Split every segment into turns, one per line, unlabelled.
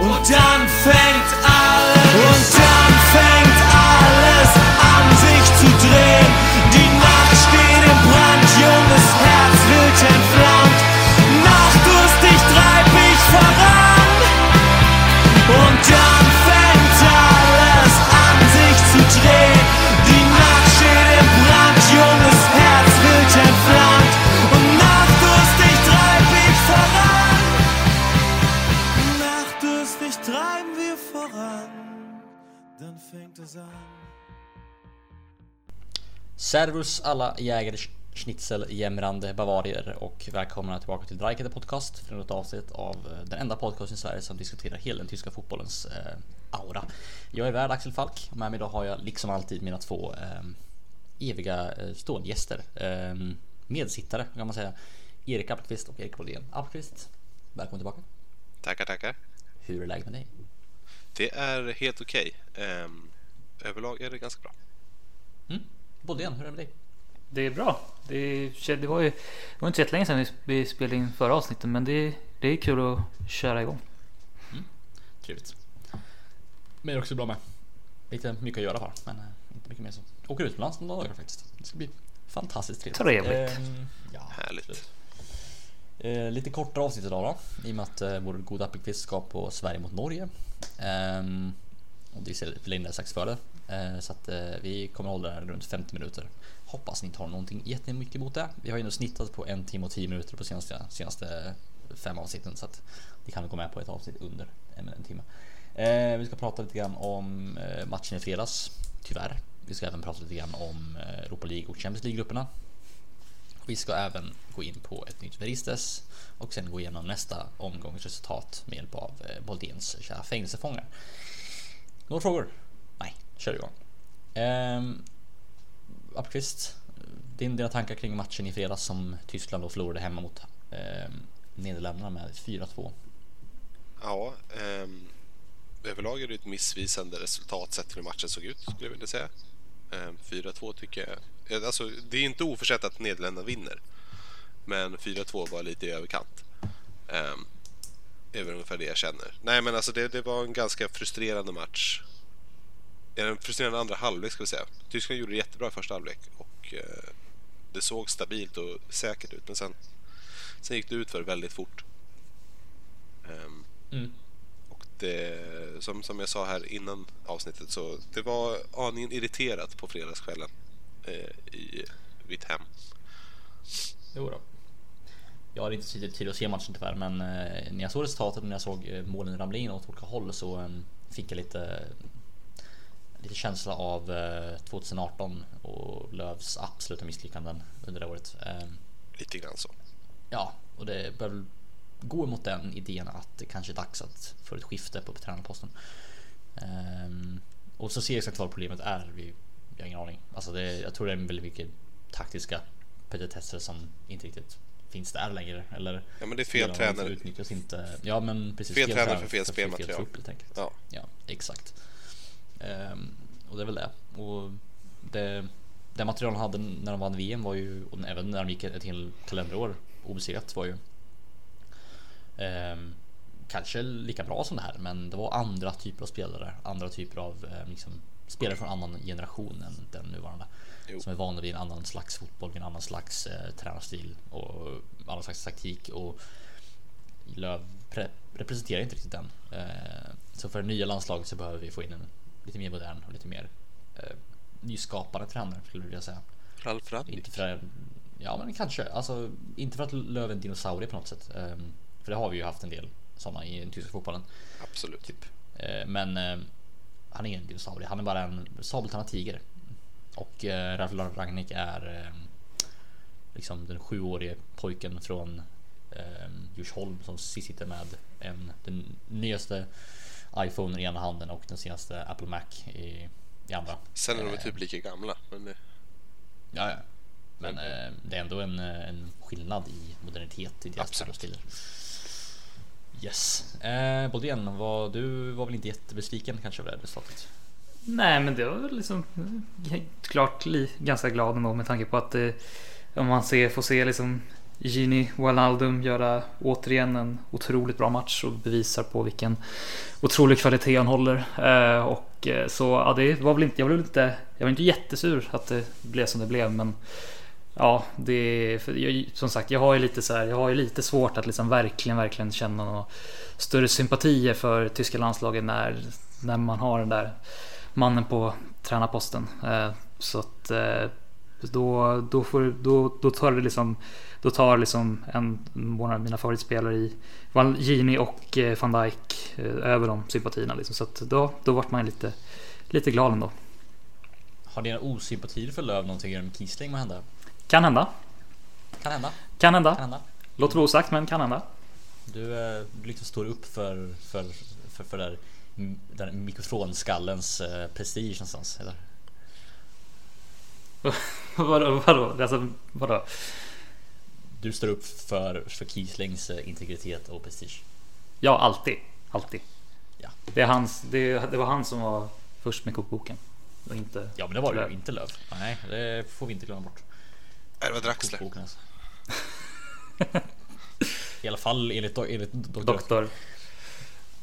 Und dann fängt
Servus alla jägare, schnitzel, jämrande bavarier och välkomna tillbaka till Dreikete Podcast för ett avsnitt av eh, den enda podcasten i Sverige som diskuterar hela den tyska fotbollens eh, aura. Jag är värd Axel Falk och med mig idag har jag liksom alltid mina två eh, eviga eh, stående gäster. Eh, medsittare kan man säga. Erik Appelqvist och Erik Boldén. Appelqvist, välkommen tillbaka.
Tackar, tackar.
Hur är läget med dig?
Det är helt okej. Ehm, överlag är det ganska bra.
Mm? Boldén, hur är det med dig?
Det är bra. Det, det, var ju det var inte så jättelänge sedan vi spelade in förra avsnittet men det, det är kul att köra igång.
Trevligt. Mig är också bra med. Lite mycket att göra har, men eh, inte mycket mer så. Åker utomlands några dagar faktiskt. Det ska bli fantastiskt trevligt.
Trevligt.
Ehm, ja,
Härligt.
absolut. Eh, lite kortare avsnitt idag då, i och med att eh, vår goda Appelqvist ska på Sverige mot Norge. Ehm, och det är lite strax före. Eh, så att eh, vi kommer hålla det här runt 50 minuter. Hoppas ni inte har någonting jättemycket emot det. Vi har ju ändå snittat på en timme och 10 minuter på senaste, senaste fem avsnitten så att vi kan gå med på ett avsnitt under en, en timme. Eh, vi ska prata lite grann om matchen i fredags, tyvärr. Vi ska även prata lite grann om Europa League och Champions League-grupperna. Vi ska även gå in på ett nytt Veristes och sen gå igenom nästa omgångs resultat med hjälp av eh, kära fängelsefångar. Några frågor? Kör igång. Ehm, Appqvist, din, dina tankar kring matchen i fredags som Tyskland då förlorade hemma mot eh, Nederländerna med 4-2.
Ja, eh, överlag är det ett missvisande resultat sett till hur matchen såg ut, skulle jag vilja säga. Eh, 4-2 tycker jag... Eh, alltså, det är inte oförsett att Nederländerna vinner. Men 4-2 var lite i överkant. Eh, är väl ungefär det jag känner. Nej, men alltså det, det var en ganska frustrerande match. En frustrerande andra halvlek ska vi säga. Tyskland gjorde det jättebra i första halvlek och eh, det såg stabilt och säkert ut. Men sen, sen gick det ut för väldigt fort. Ehm,
Mm.
och det, som, som jag sa här innan avsnittet så det var aningen irriterat på fredagskvällen eh, i mitt hem.
Jo då. Jag hade inte tid tid att se matchen tyvärr, men eh, när jag såg resultatet och när jag såg eh, målen ramla in åt olika håll så eh, fick jag lite lite känsla av eh, 2018 och Lövs absoluta misslyckanden under det året. Eh,
Lite grann så.
ja, och det bör väl gå emot den idén att det kanske är dags att få ett skifte på tränarposten. Ehm, och så ser jag exakt vad problemet är. Vi, vi har ingen aning. Alltså det, jag tror det är väldigt mycket taktiska petitesser som inte riktigt finns där längre. Eller
Ja, men det är fel tränare.
Utnyttjas inte. Ja, men precis.
Fel tränare för fel spelmaterial.
trupp, helt.
Ja.
Ja, exakt. Ehm, och det är väl det. Och det, det material de hade när de vann VM var ju, och även när de gick ett helt kalenderår obesegrat var ju ehm, kanske lika bra som det här, men det var andra typer av spelare, andra typer av eh, liksom, spelare från annan generation än den nuvarande.
Jo.
Som är vana vid en annan slags fotboll, en annan slags eh, tränarstil och annan slags taktik och Löv pre- representerar inte riktigt den. Eh, så för det nya landslaget så behöver vi få in en lite mer modern och lite mer eh, nyskapande tränare skulle jag vilja säga.
Ralf Rangnick.
Inte för att, ja men kanske, alltså inte för att Löv är dinosaurie på något sätt. Eh, för det har vi ju haft en del sådana i den tyska fotbollen.
Absolut.
Typ. Eh, men eh, han är ingen dinosaurie, han är bara en sabeltandad tiger. Och eh, Ralf Rangnick är eh, liksom den sjuårige pojken från eh, Djursholm som sitter med en, den nyaste iPhone i ena handen och den senaste Apple Mac i, i andra.
Sen är de
Eh,
typ lika gamla. Men det,
Ja, ja. Men eh, det är ändå en, eh, en skillnad i modernitet i deras stilar. Yes. Eh, Bodén, var, du var väl inte jättebesviken kanske över det resultatet?
Nej, men det var väl liksom klart li, ganska glad ändå med tanke på att eh, om man ser, får se liksom Gini Wijnaldum göra återigen en otroligt bra match och bevisar på vilken otrolig kvalitet han håller. Eh, och eh, så ja, det var väl inte, jag blev inte, jag var inte jättesur att det blev som det blev men Ja, det för jag, som sagt, jag har ju lite så här, jag har ju lite svårt att liksom verkligen, verkligen känna några större sympatier för tyska landslaget när, när man har den där mannen på tränarposten. Eh, så att eh, då, då, får, då, då tar det liksom då tar liksom en av mina favoritspelare i Gini och eh, van Dijk över de sympatierna. Liksom. Så att då, då vart man lite, lite glad ändå.
Har dina osympatier för Löv någonting med Kiesling med hända?
Kan hända.
Kan hända.
Kan hända.
Kan hända.
Låter vara osagt men kan hända.
Du, du liksom står upp för, för, för, för där, den mikrofonskallens prestige någonstans eller?
vadå, vadå? Alltså, vadå?
Du står upp för, för Kieslings eh, integritet och prestige?
Ja, alltid. Alltid.
Ja.
Det, är hans, det, det var han som var först med kokboken. Och inte
ja, men det var det ju inte Löv. Nej, det får vi inte glömma bort.
Det var Draxler.
Alltså. I alla fall enligt, enligt doktor.
doktor.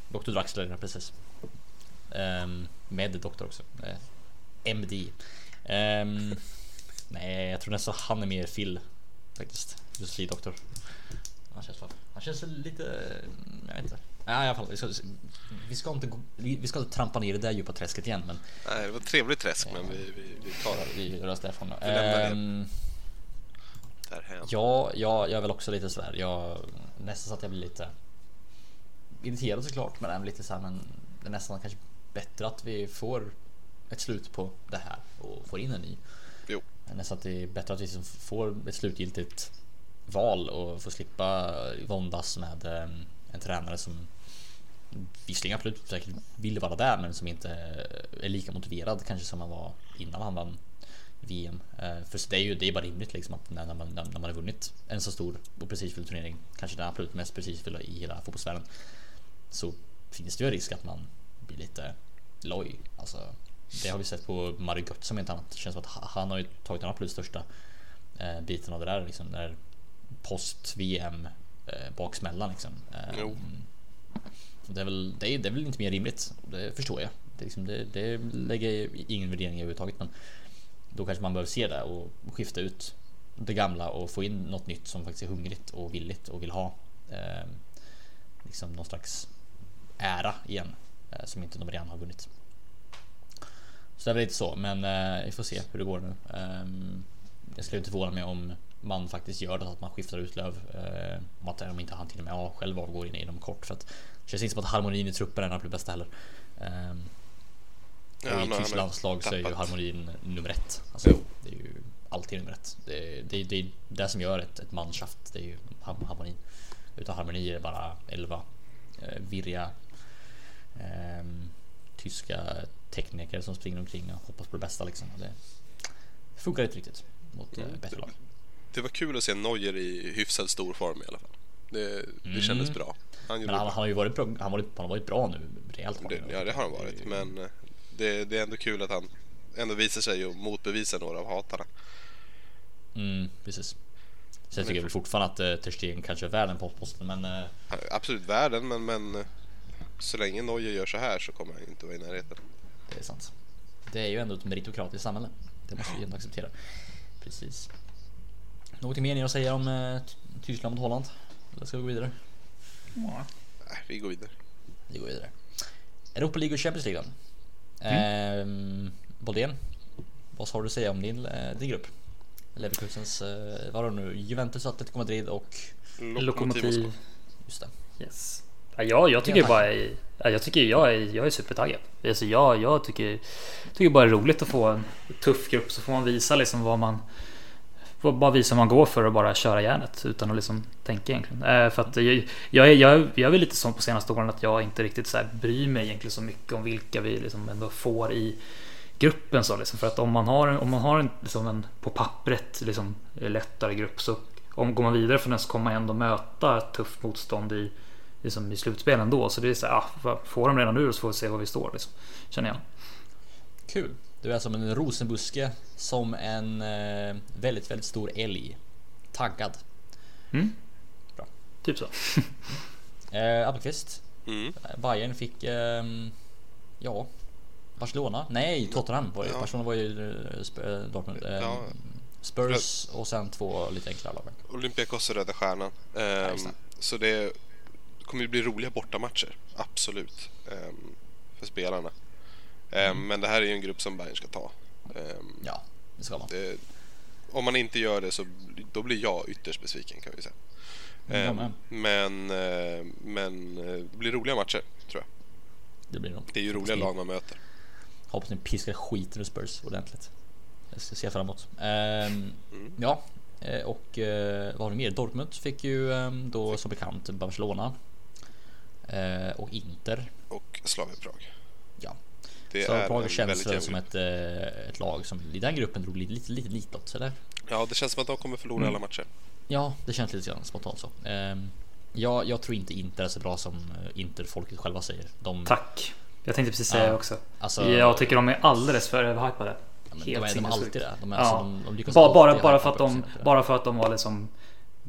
Doktor Draxler, precis. Um, med doktor också. Uh, eh, MD. Um, nej, jag tror nästan han är mer Phil faktiskt. Lee Doktor. Han känns, han känns lite, jag vet inte. Ja, i alla fall, vi ska, vi ska, inte, vi ska inte trampa ner i det där djupa träsket igen. Men,
Nej, det var ett trevligt träsk, men vi, vi, vi tar det.
Vi rör oss därifrån.
Vi um, det.
Ja, ja, jag är väl också lite sådär. Jag, nästan så att jag blir lite irriterad såklart, men lite så här, men det är nästan kanske bättre att vi får ett slut på det här och får in en ny.
Jo.
Nästan att det är bättre att vi får ett slutgiltigt val och få slippa våndas med eh, en tränare som visserligen absolut säkert vill vara där men som inte eh, är lika motiverad kanske som han var innan han vann VM. Eh, för det är ju det är bara rimligt liksom att när man, när man har vunnit en så stor och prestigefull turnering, kanske den absolut mest prestigefulla i hela fotbollsvärlden, så finns det ju en risk att man blir lite loj. Alltså, det har vi sett på Mario Götze som inte annat. Det känns som att han har ju tagit den absolut största biten av det där liksom. När post VM eh, baksmällan liksom.
Jo.
Det är, väl, det, är, det är väl inte mer rimligt. Det förstår jag. Det, liksom, det, det lägger ingen värdering överhuvudtaget. Men då kanske man behöver se det och skifta ut det gamla och få in något nytt som faktiskt är hungrigt och villigt och vill ha eh, liksom någon slags ära igen eh, som inte de redan har vunnit. Så det är väl lite så, men eh, vi får se hur det går nu. Eh, jag skulle inte förvåna mig om man faktiskt gör det, att man skiftar ut Löv. Eh, om att inte han till och med ja, själv avgår in inom kort. För att det känns inte som att harmonin i truppen är den bästa heller. Eh, och i tyskt landslag så är ju harmonin nummer ett. Alltså, det är ju alltid nummer ett. Det, det, det är det som gör ett, ett manschaft. Det är ju harmonin. Utan harmoni är det bara 11 eh, virriga eh, tyska tekniker som springer omkring och hoppas på det bästa liksom. Det funkar inte riktigt mot mm. bättre lag.
Det var kul att se Neuer i hyfsad stor form i alla fall. Det, det mm. kändes bra.
Han men han, han, har ju varit bra, han, varit, han varit bra nu
rejält. Det, ja, det har han varit, men eh, det, det, är ändå kul att han ändå visar sig och motbevisar några av hatarna.
Mm, precis. Sen tycker jag väl fortfarande att uh, Ter Stegen kanske är värden på posten, men... Uh...
Absolut värden, men, men uh, så länge Neuer gör så här så kommer han inte vara i närheten.
Det är sant. Det är ju ändå ett meritokratiskt samhälle. Det måste vi ändå acceptera. Precis. Något mer ni att säga om uh, Tyskland mot Holland? Eller ska vi gå vidare?
Ja. Nej, vi går vidare.
Vi går vidare. Europa League och Champions League då? Mm. Eh, Boldén, vad har du att säga om din, eh, din grupp? Leverkusens, eh, vad har du nu? Juventus, Atletico Madrid och
Lokomotiv.
Just det.
Yes. Ja, jag tycker bara jag tycker jag är, jag är supertaggad. Alltså jag, jag tycker, tycker bara det är roligt att få en tuff grupp så får man visa liksom vad man får bara visa vad man går för och bara köra järnet utan att liksom tänka egentligen. Eh, för att jag, jag, jag, jag är väl lite sån på senaste åren att jag inte riktigt så här bryr mig egentligen så mycket om vilka vi liksom ändå får i gruppen så liksom. För att om man har en, om man har en, liksom en på pappret liksom lättare grupp så om går man vidare från den så kommer man ändå möta tufft motstånd i liksom i slutspel ändå. Så det är så här, ah, får de redan nu så får vi se var vi står liksom, känner jag.
Kul. Du är som en rosenbuske som en eh, väldigt, väldigt stor älg. Taggad.
Mm.
Bra.
Typ så.
Eh, Appelqvist.
Mm.
Eh, Bayern fick... ehm, ja... Barcelona? Nej, Tottenham var det.
Ja.
Barcelona var ju eh, Sp- eh, Dortmund. Eh,
Ja.
Spurs och sen två lite enklare lag.
Olympiakos och Röda Stjärnan. Ehm,
just det.
så det kommer ju bli roliga bortamatcher. Absolut. Ehm, för spelarna. Ehm, Men det här är ju en grupp som Bayern ska ta. Ehm,
Ja, det ska man.
det, om man inte gör det så då blir jag ytterst besviken kan vi säga.
Mm,
Ehm,
med.
men, eh, men eh, det blir roliga matcher tror jag.
Det blir nog.
Det är ju roliga lag man möter.
Hoppas ni piskar skiten ur Spurs ordentligt. Jag ska se fram emot. Ehm, Ja, eh, och vad har vi mer? Dortmund fick ju ehm, då som bekant Barcelona. Och Inter.
Och Slavia Prag.
Ja,
Det en
känns väl som ett, eh, ett lag som i den gruppen drog lite, lite, lite ditåt, eller?
Ja, det känns som att de kommer förlora
Mm.
alla matcher.
Ja, det känns lite grann spontant så. Ehm, ja, jag tror inte Inter är så bra som eh, Inter-folket själva säger. De,
Tack. Jag tänkte precis säga
Ja.
också.
Alltså,
jag tycker de är alldeles för överhypade.
ja,
Helt
de, är, de är alltid det. De, är,
Ja.
alltså, de, de
Bara, bara, bara, för att de, bara för att de var liksom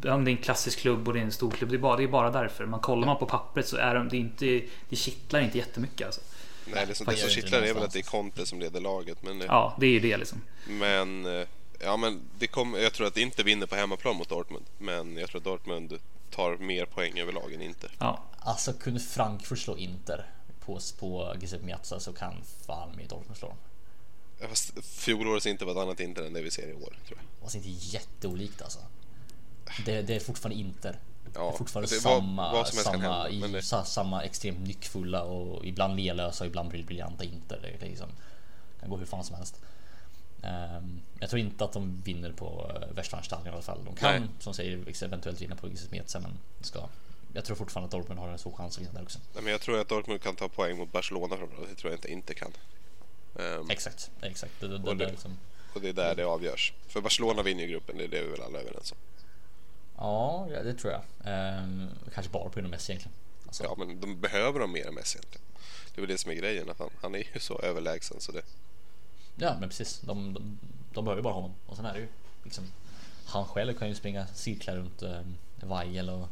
men det är en klassisk klubb och det är en stor klubb. Det är bara, det är bara därför. Man kollar man på pappret så är de, det, är inte, det kittlar inte jättemycket. Alltså.
Nej, det som,
fan,
det som kittlar
det
är väl att det är. Conte som leder laget. Men, eh,
Ja, det är ju det liksom.
men, eh, ja, men det kommer, jag tror att inte vinner på hemmaplan mot Dortmund. Men jag tror att Dortmund tar mer poäng över lagen Inter.
Ja.
Alltså kunde Frankfurt slå Inter på, på Giuseppe Miazza så kan fan med Dortmund slå dem.
Fast fjolårets inte var ett annat Inter än det vi ser i år, tror jag.
Alltså inte jätteolikt alltså. Det, det är fortfarande Inter.
Ja,
det är fortfarande
det- vad-
samma,
vad kan
samma,
hända,
i,
det-
sa, samma extremt nyckfulla och ibland lelösa och ibland briljanta Inter. Det, det liksom, kan gå hur fan som helst. Ehm, jag tror inte att de vinner på Westfalenstadion i alla fall. De kan
Nej.
som säger eventuellt vinna på Miazza men det ska. Jag tror fortfarande att Dortmund har en stor chans att vinna där också.
Nej, men jag tror att Dortmund kan ta poäng mot Barcelona framförallt. Det tror jag inte Inter kan. Ehm,
Exakt, exakt. Det, det, det,
Och det-
det, är liksom,
och det är där det avgörs. För Barcelona vinner ju gruppen, det är det vi väl alla är överens om.
Ja, det tror jag. Ehm, kanske bara på grund av Messi egentligen. Alltså,
Ja, men de behöver de mer än Messi egentligen. Det är väl det som är grejen, han, han är ju så överlägsen så det...
Ja men precis, de, de, de behöver ju bara honom. Och sen är det ju liksom Han själv kan ju springa cirklar runt eh, Weigel och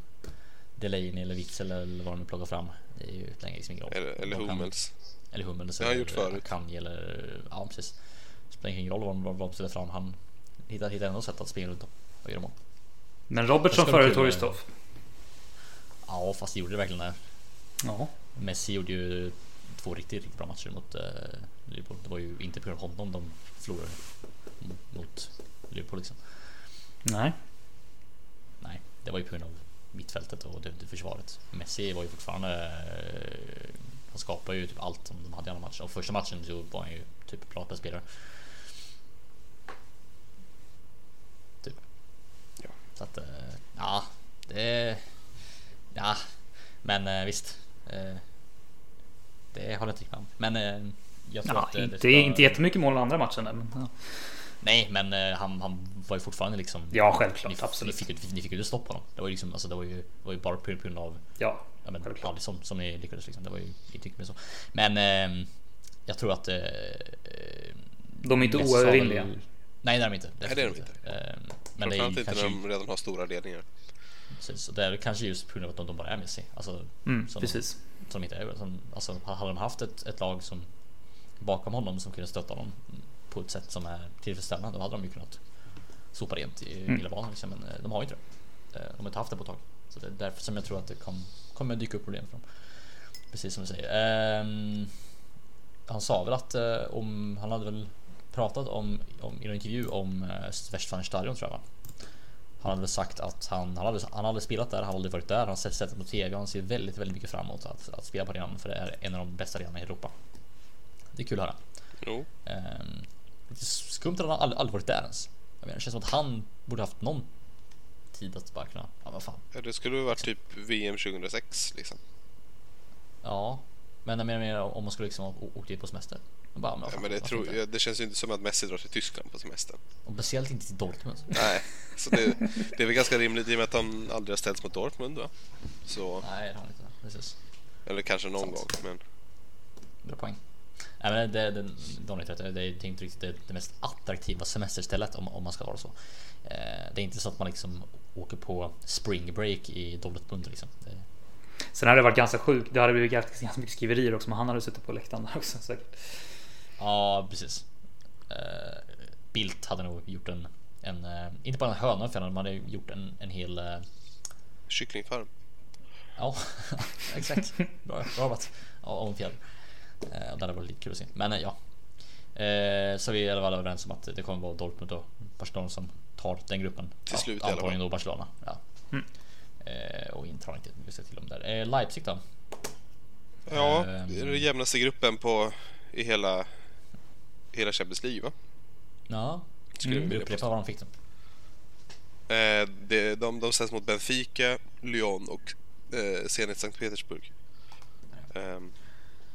Delaney eller Witzel eller vad de nu plockar fram. Det är ju längre liksom ingen roll.
Eller, eller
kan-
Hummels.
Eller Hummels.
Det har han gjort förut.
Akanji eller ja precis. Spelar ingen roll vad de, vad de ställer fram. Han hittar, hittar ändå sätt att springa runt dem och göra mål.
Men Robertson före
kul.
Torgstoff.
Ja fast det gjorde det verkligen det.
Ja.
Messi gjorde ju två riktigt, riktigt bra matcher mot eh, Liverpool. Det var ju inte på grund av honom de förlorade mot Liverpool liksom.
Nej.
Nej, det var ju på grund av mittfältet och det, det försvaret. Messi var ju fortfarande... eh, Han skapade ju typ allt som de hade i andra matchen. Och första matchen så var han ju typ klart spelare. Typ.
Ja.
Så att, eh, ja, det... Ja, men eh, visst. eh, Det håller jag inte med om. Men eh, jag tror
Ja,
att eh, det
inte,
ska-
inte jättemycket mål i andra matchen där, men ja.
Nej, men eh, han, han var ju fortfarande liksom...
Ja, självklart,
Ni,
absolut.
Ni fick, ni fick ju inte stoppa honom. Det var ju liksom, alltså det var ju, det var ju bara på grund av
ja,
ja, men,
Självklart.
Alisson som ni lyckades liksom. Det var ju inte mycket mer så. Men ehm, jag tror att... Eh,
de är inte oövervinnliga.
Nej, det är de inte.
Nej, det är de
Definitivt Ehm, men det är
inte när
kanske...
de redan har stora ledningar.
Precis, och det är kanske just på grund av att de, de bara är Messi. Alltså,
Mm,
som,
precis.
Som inte är som, alltså, hade de haft ett, ett lag som bakom honom som kunde stötta honom på ett sätt som är tillfredsställande, då hade de ju kunnat sopa rent i
Mm.
hela banan. Liksom. Men eh, de har ju inte det. Eh, De har inte haft det på ett tag. Så det är därför som jag tror att det kom, kommer dyka upp problem för dem. Precis som du säger. Ehm, han sa väl att eh, om han hade väl pratat om, om i en intervju om eh, Westfalenstadion tror jag va? Han hade väl sagt att han, han, hade, han hade spelat där, han hade aldrig varit där, han har sett sett det på TV, han ser väldigt, väldigt mycket fram emot att, att spela på arenan för det är en av de bästa arenorna i Europa. Det är kul att höra.
Jo,
Ehm, lite skumt att han aldrig, aldrig varit där ens. Jag menar, det känns som att han borde haft någon tid att bara kunna, ja vad fan.
Ja, det skulle ha varit typ VM 2006 liksom.
Ja, men jag menar om man skulle liksom åkt dit på semester. Bara, men,
Ja, men det, tror, det känns ju inte som att Messi drar till Tyskland på semestern.
Och speciellt inte till Dortmund.
Nej, så det, det är väl ganska rimligt i och med att han aldrig har ställts mot Dortmund va? Så,
Nej, det har han inte. Precis.
eller kanske någon
Sant.
gång, men
Bra poäng. Nej, men det, det, Donny rätt, det är inte riktigt det, det mest attraktiva semesterstället om, om man ska vara så. Eh, det är inte så att man liksom åker på spring break i Dortmund liksom. Det,
Sen hade det varit ganska sjukt. Det hade blivit ganska mycket skriverier också, men han hade suttit på läktaren där också säkert.
Ja, precis. Uh, Bildt hade nog gjort en, en uh, inte bara en höna för man hade gjort en, en hel uh,
Kycklingfarm.
Ja, exakt. Bra jobbat av en fjäder. Uh, det hade varit lite kul att se. Men ja. Uh, så vi är i alla fall överens om att det kommer vara Dortmund och Barcelona som tar den gruppen.
Till slut
ja,
i alla fall.
Antagligen då Barcelona. Ja.
Mm.
Uh, och inte mycket att till om där. Uh, Leipzig då?
Ja,
Ehm.
det är den jämnaste gruppen på i hela, hela Champions League va?
Ja,
Skulle
vi upprepar
påstå.
vad de fick då.
Eh, det, de, de ställs mot Benfica, Lyon och eh, Zenit Sankt Petersburg. Ehm,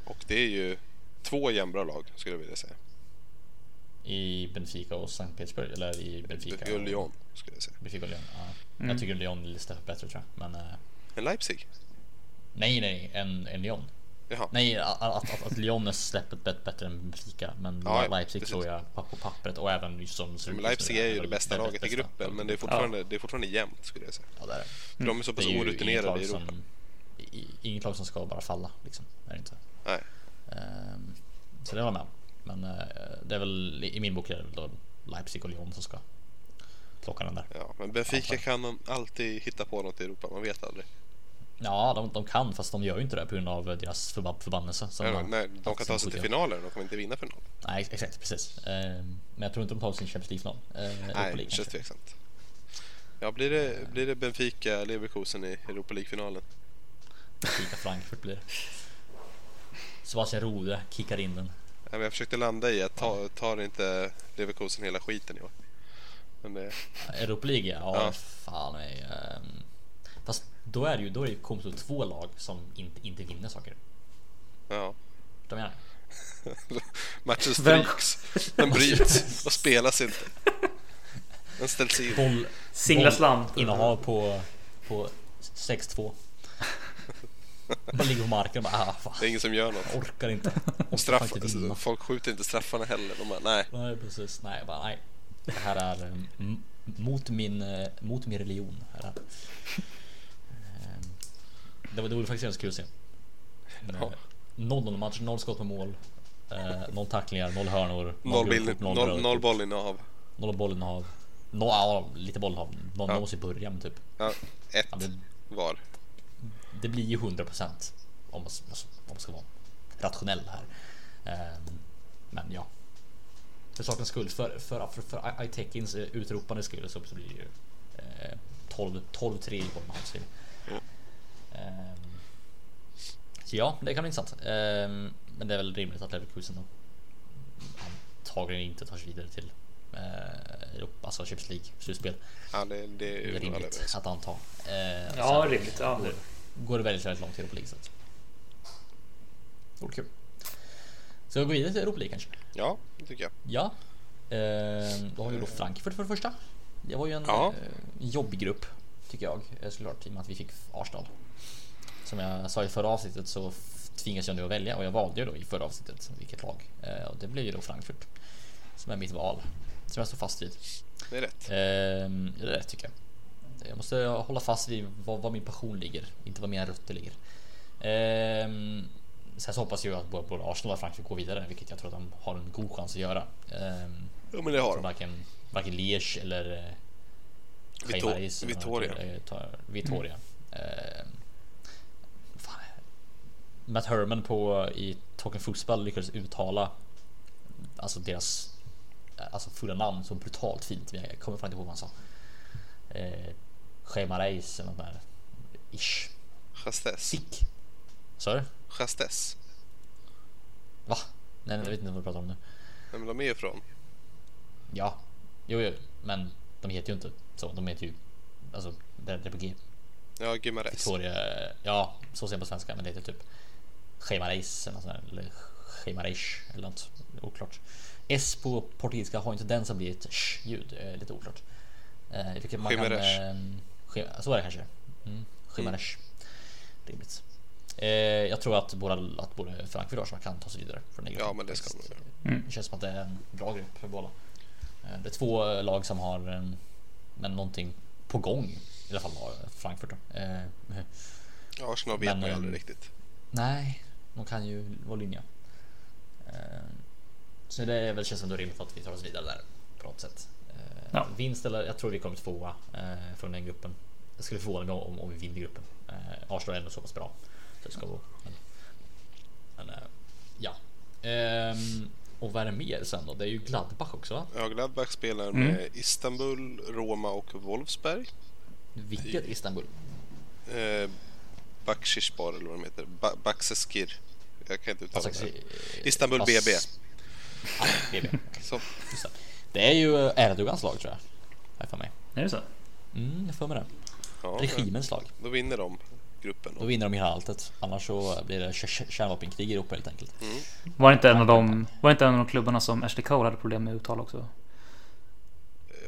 och det är ju två jämnbra lag skulle jag vilja säga.
I Benfica och Sankt Petersburg eller i Benfica,
Benfica och Lyon skulle jag säga.
Benfica och Lyon. Ja.
Mm.
Jag tycker Lyon är lite bättre tror jag. Men uh,
Men Leipzig?
nej, nej, en, en Lyon.
Jaha.
Nej, att, att, att, Lyon är snäppet bättre än Benfica. Men
Ja,
Leipzig
precis.
tror jag på, på pappret och även som
Men
just
Leipzig är ju det bästa laget i gruppen men det är fortfarande, det är fortfarande jämnt skulle jag säga.
Ja, det är det.
För de är så pass
är
orutinerade
lag
i Europa.
som, i- inget lag som ska bara falla liksom. Är det inte.
Nej.
Ehm, så det var med. Men eh, det är väl i min bok är det väl då Leipzig och Lyon som ska plocka den där.
Ja, men Benfica kan man alltid hitta på något i Europa, man vet aldrig.
Ja, de, de kan fast de gör ju inte det på grund av deras förba förbannelse.
Nej,
de-
nej, de kan ta sig till finalen, de kommer inte vinna finalen.
Nej, ex- exakt precis. Ehm, men jag tror inte de tar sin Champions League-final. Uh,
Nej, det känns tveksamt. Ja, blir det, blir det Benfica, Leverkusen i Europa League-finalen?
Benfica Frankfurt blir det. Sebastian Rode kickar in den.
Ja, men jag försökte landa i att ta, tar inte Leverkusen hela skiten i år. Men det,
Europa League, ja,
Ja.
fan nej. ehm, fast då är det ju, då är det det två lag som inte, inte vinner saker.
ja.
De menar
Matchen
Vem-
stryks, den bryts och spelas inte. Den ställs in.
Boll,
Singla slam.
innehav på, på 6-2. Man ligger på marken och bara, ah, fan,
Det är ingen som gör något.
jag orkar inte. Orkar
Straff,
vinna.
folk skjuter inte straffarna heller. De bara, nej.
Nej precis, nej bara nej. Det här är eh, m- mot min, eh, mot min religion. Här. Ehm, det var, det vore faktiskt ganska kul att se.
Ja.
Eh, Noll noll match, noll skott på mål. Eh, noll tacklingar, noll hörnor.
Noll, bild,
kort,
noll, noll
kort,
bollinnehav.
Noll bollinnehav. No, ja, lite bollinnehav. Någon
Ja.
måste ju börja med typ.
Ja, ett
Ja, det,
var.
Det blir ju 100 procent om, man- om man ska vara rationell här. Ehm, men ja. För sakens skull, för, för, för, för Itekins eh, utropande skull så blir det ju eh, 12 12-3 i. Ehm, så ja, det kan bli intressant. Ehm, men det är väl rimligt att Leverkusen då antagligen inte tar sig vidare till eh, Europa, alltså Champions League slutspel.
Ja, det, det
Det
är
rimligt att anta. Eh,
Ja, rimligt. Ja.
Går, det väldigt, väldigt långt i Europa League. Så kul. Så jag går vidare till Europa League kanske.
Ja, det tycker jag.
Ja. Eh, då har vi då Frankfurt för det första. Det var ju en
Ja.
eh, jobbig grupp tycker jag eh, såklart i och med att vi fick Arsenal. Som jag sa i förra avsnittet så tvingas jag nu att välja och jag valde ju då i förra avsnittet vilket lag eh, och det blev ju då Frankfurt som är mitt val som jag står fast vid.
Det är rätt.
Ehm, det är rätt tycker jag. Jag måste hålla fast vid var, min passion ligger, inte var mina rötter ligger. Ehm, sen så hoppas jag att både Arsenal och Frankrike går vidare, vilket jag tror att de har en god chans att göra. Ehm,
Jo, men det har de.
varken, varken Liège eller eh,
Vito-
Cheymaris eller vad
Vittoria.
eh, Vittoria. Ehm, fan. Matt Herman på i Talking Fotboll lyckades uttala alltså deras alltså fulla namn så brutalt fint. Men jag kommer fan inte ihåg vad han sa. Eh, Cheymaris eller något där. Ish.
Chastes.
Sick. Sa du?
Chastes.
Va? Nej, jag vet inte vad du pratar om nu.
Nej, men de är ju från.
Ja, jo, jo, men de heter ju inte så. De heter ju alltså det är på G.
Ja, Gimares.
Victoria, ja, så säger man på svenska, men det heter typ Cheymaris eller något sånt där, eller Cheymarish eller något oklart. S på portugisiska har inte den som blir ett sh ljud, eh, lite oklart. Eh, vilket man kan, eh, så är det kanske. Mm, Cheymaresh. Rimligt. Eh, jag tror att båda, att både Frankfurt och Arsenal kan ta sig vidare från den.
Ja, men det ska de
faktiskt.
göra.
Det känns som att det är en bra grupp för båda. Eh, det är två lag som har en, men någonting på gång. I alla fall Frankfurt då. Eh,
Arsenal vet man ju
ehm,
aldrig riktigt.
nej, de kan ju vara linja. Eh, så det är väl känns ändå rimligt att vi tar oss vidare där på något sätt.
Ja.
Vinst eller jag tror vi kommer tvåa eh, från den gruppen. Jag skulle förvåna mig om, om vi vinner gruppen. Eh, Arsenal är ändå så pass bra. Så det ska gå. Men, men eh, ja. Ehm, och vad är det mer sen då? Det är ju Gladbach också va?
Ja, Gladbach spelar
Mm.
med Istanbul, Roma och Wolfsberg.
Vilket Istanbul?
Eh, Bakshishbar eller vad de heter. Ba- Bakseskir. Jag kan inte uttala det. Istanbul
Bas-
BB.
Ah, BB.
Så.
Det. är ju Erdogans lag tror jag. Här för mig.
Är det så?
Mm, jag får med det.
Ja,
Regimens lag.
Då vinner de gruppen.
Då vinner de hela alltet. Annars så blir det kärnvapenkrig i Europa helt enkelt.
Var det inte en av de, var inte en av de klubbarna som Ashley Cole hade problem med uttal också?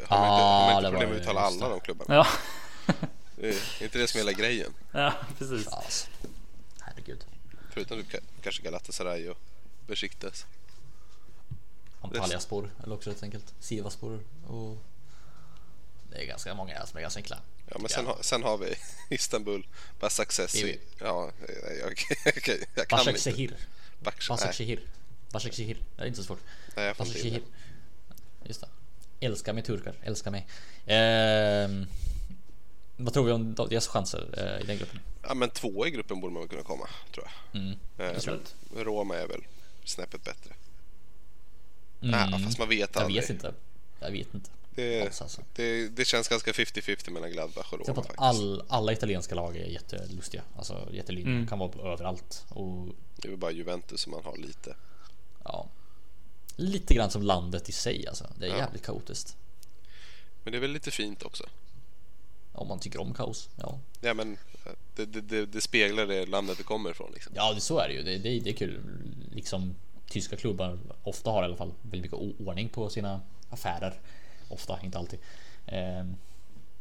Har man inte, har
Ah,
man inte problem med att uttala alla
det.
de klubbarna?
Ja,
Det är inte det som är hela grejen.
ja precis.
Alltså, herregud.
Förutom typ ka- kanske Galatasaray och Besiktas.
Antalyaspor eller också helt enkelt. Sivaspor och det är ganska många som är ganska enkla.
Ja, men sen, ha, sen har vi Istanbul, Basaksehir.
BB.
Ja, jag, jag, jag, kan nej,
Şehir. Başak Şehir. Det är inte så svårt.
nej,
Şehir.
det.
Just det. Älskar mig turkar. Älskar mig. Ehm, vad tror vi om deras chanser eh, i den gruppen?
Ja, men två i gruppen borde man väl kunna komma, tror jag.
Mm.
Eh. Roma är väl snäppet bättre.
Mm.
Ja, fast man vet
Jag
aldrig.
vet inte. Jag vet inte.
Det,
alltså.
det, det känns ganska 50-50 mellan Gladbach och
Jag
Roma faktiskt.
all, alla italienska lag är jättelustiga. Alltså jättelynniga.
Mm.
Kan vara överallt. Och
Det är väl bara Juventus som man har lite.
ja. Lite grann som landet i sig alltså. Det är
Ja.
jävligt kaotiskt.
Men det är väl lite fint också.
Om man tycker om kaos. Ja,
Ja, men eh, det, det, det, det speglar det landet det kommer ifrån. Liksom.
ja det, så är det ju. Det, det, det är kul. Liksom tyska klubbar ofta har i alla fall väldigt mycket ordning på sina affärer. Ofta, inte alltid. Ehm,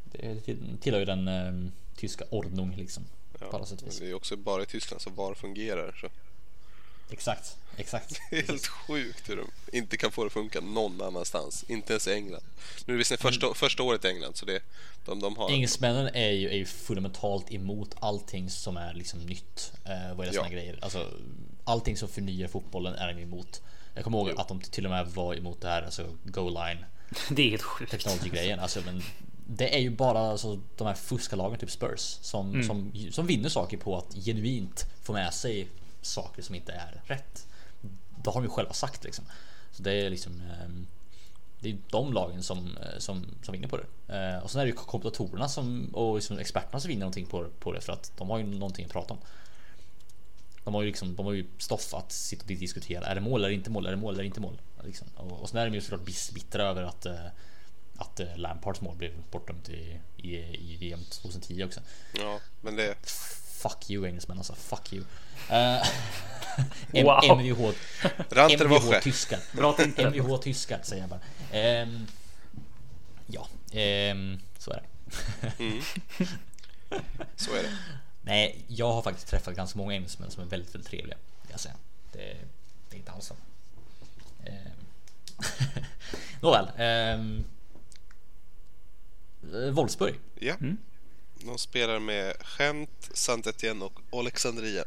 det tillhör ju den ehm, tyska ordnung liksom. Vis.
det är också bara i Tyskland som VAR fungerar. Så.
Exakt, exakt.
Det är helt sjukt hur de inte kan få det att funka någon annanstans. Inte ens i England. Nu är det visserligen första, första året i England så det, de, de har...
Engelsmännen är ju, är ju fundamentalt emot allting som är liksom nytt. Eh, vad är det
Ja.
såna grejer? Alltså, allting som förnyar fotbollen är de emot. Jag kommer ihåg
Jo.
att de till och med var emot det här, alltså goal line
Det är helt sjukt.
technology grejen. Alltså, men det är ju bara alltså, de här fuskarlagen, typ Spurs, som, som, som vinner saker på att genuint få med sig saker som inte är rätt. Det har de ju själva sagt liksom. Så det är liksom ehm, det är de lagen som, eh, som, som vinner på det. Eh, och sen är det ju kommentatorerna som, och liksom experterna som vinner någonting på, på det för att de har ju någonting att prata om. De har ju liksom, de har ju stoff att sitta och diskutera. Är det mål eller inte mål? Är det mål eller inte mål? Liksom. Och, och sen är de ju såklart bittra över att eh, att eh, Lampards mål blev bortdömt i, i, i VM 2010 också.
Ja, men det...
Fuck you engelsmän alltså, fuck you. Uh,
Wow.
MVH,
Ranter
MVH tyskar. MVH tyskar säger jag bara. Ehm, ja, ehm, så är det.
Mm. Så är det.
Nej, jag har faktiskt träffat ganska många engelsmän som är väldigt, väldigt trevliga. Jag säga. Det, det är inte alls så. Ehm. Nåväl. Um, Wolfsburg.
Ja.
Mm.
De spelar med Gent, saint Etienne och Alexandria.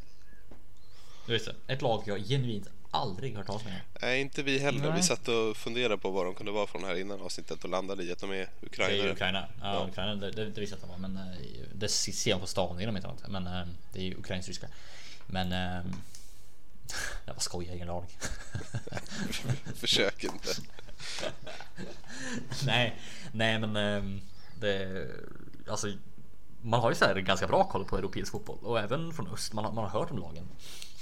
Just det, ett lag jag genuint aldrig hört talas om.
Nej, inte vi heller.
Nej.
Vi satt och funderade på vad de kunde vara från här innan avsnittet och landade i att de är
Det är
ukrainare.
Ukraina. Ja,
Ja.
Ukraina det, det, det visste jag att de var, men eh, det ser jag på stavningen om inte annat. Men eh, det är ju ukrainsk-ryska. Men eh, jag bara skojar, ingen aning.
Försök inte.
nej, nej, men eh, det alltså. Man har ju så här ganska bra koll på europeisk fotboll och även från öst. Man har, man har hört om lagen.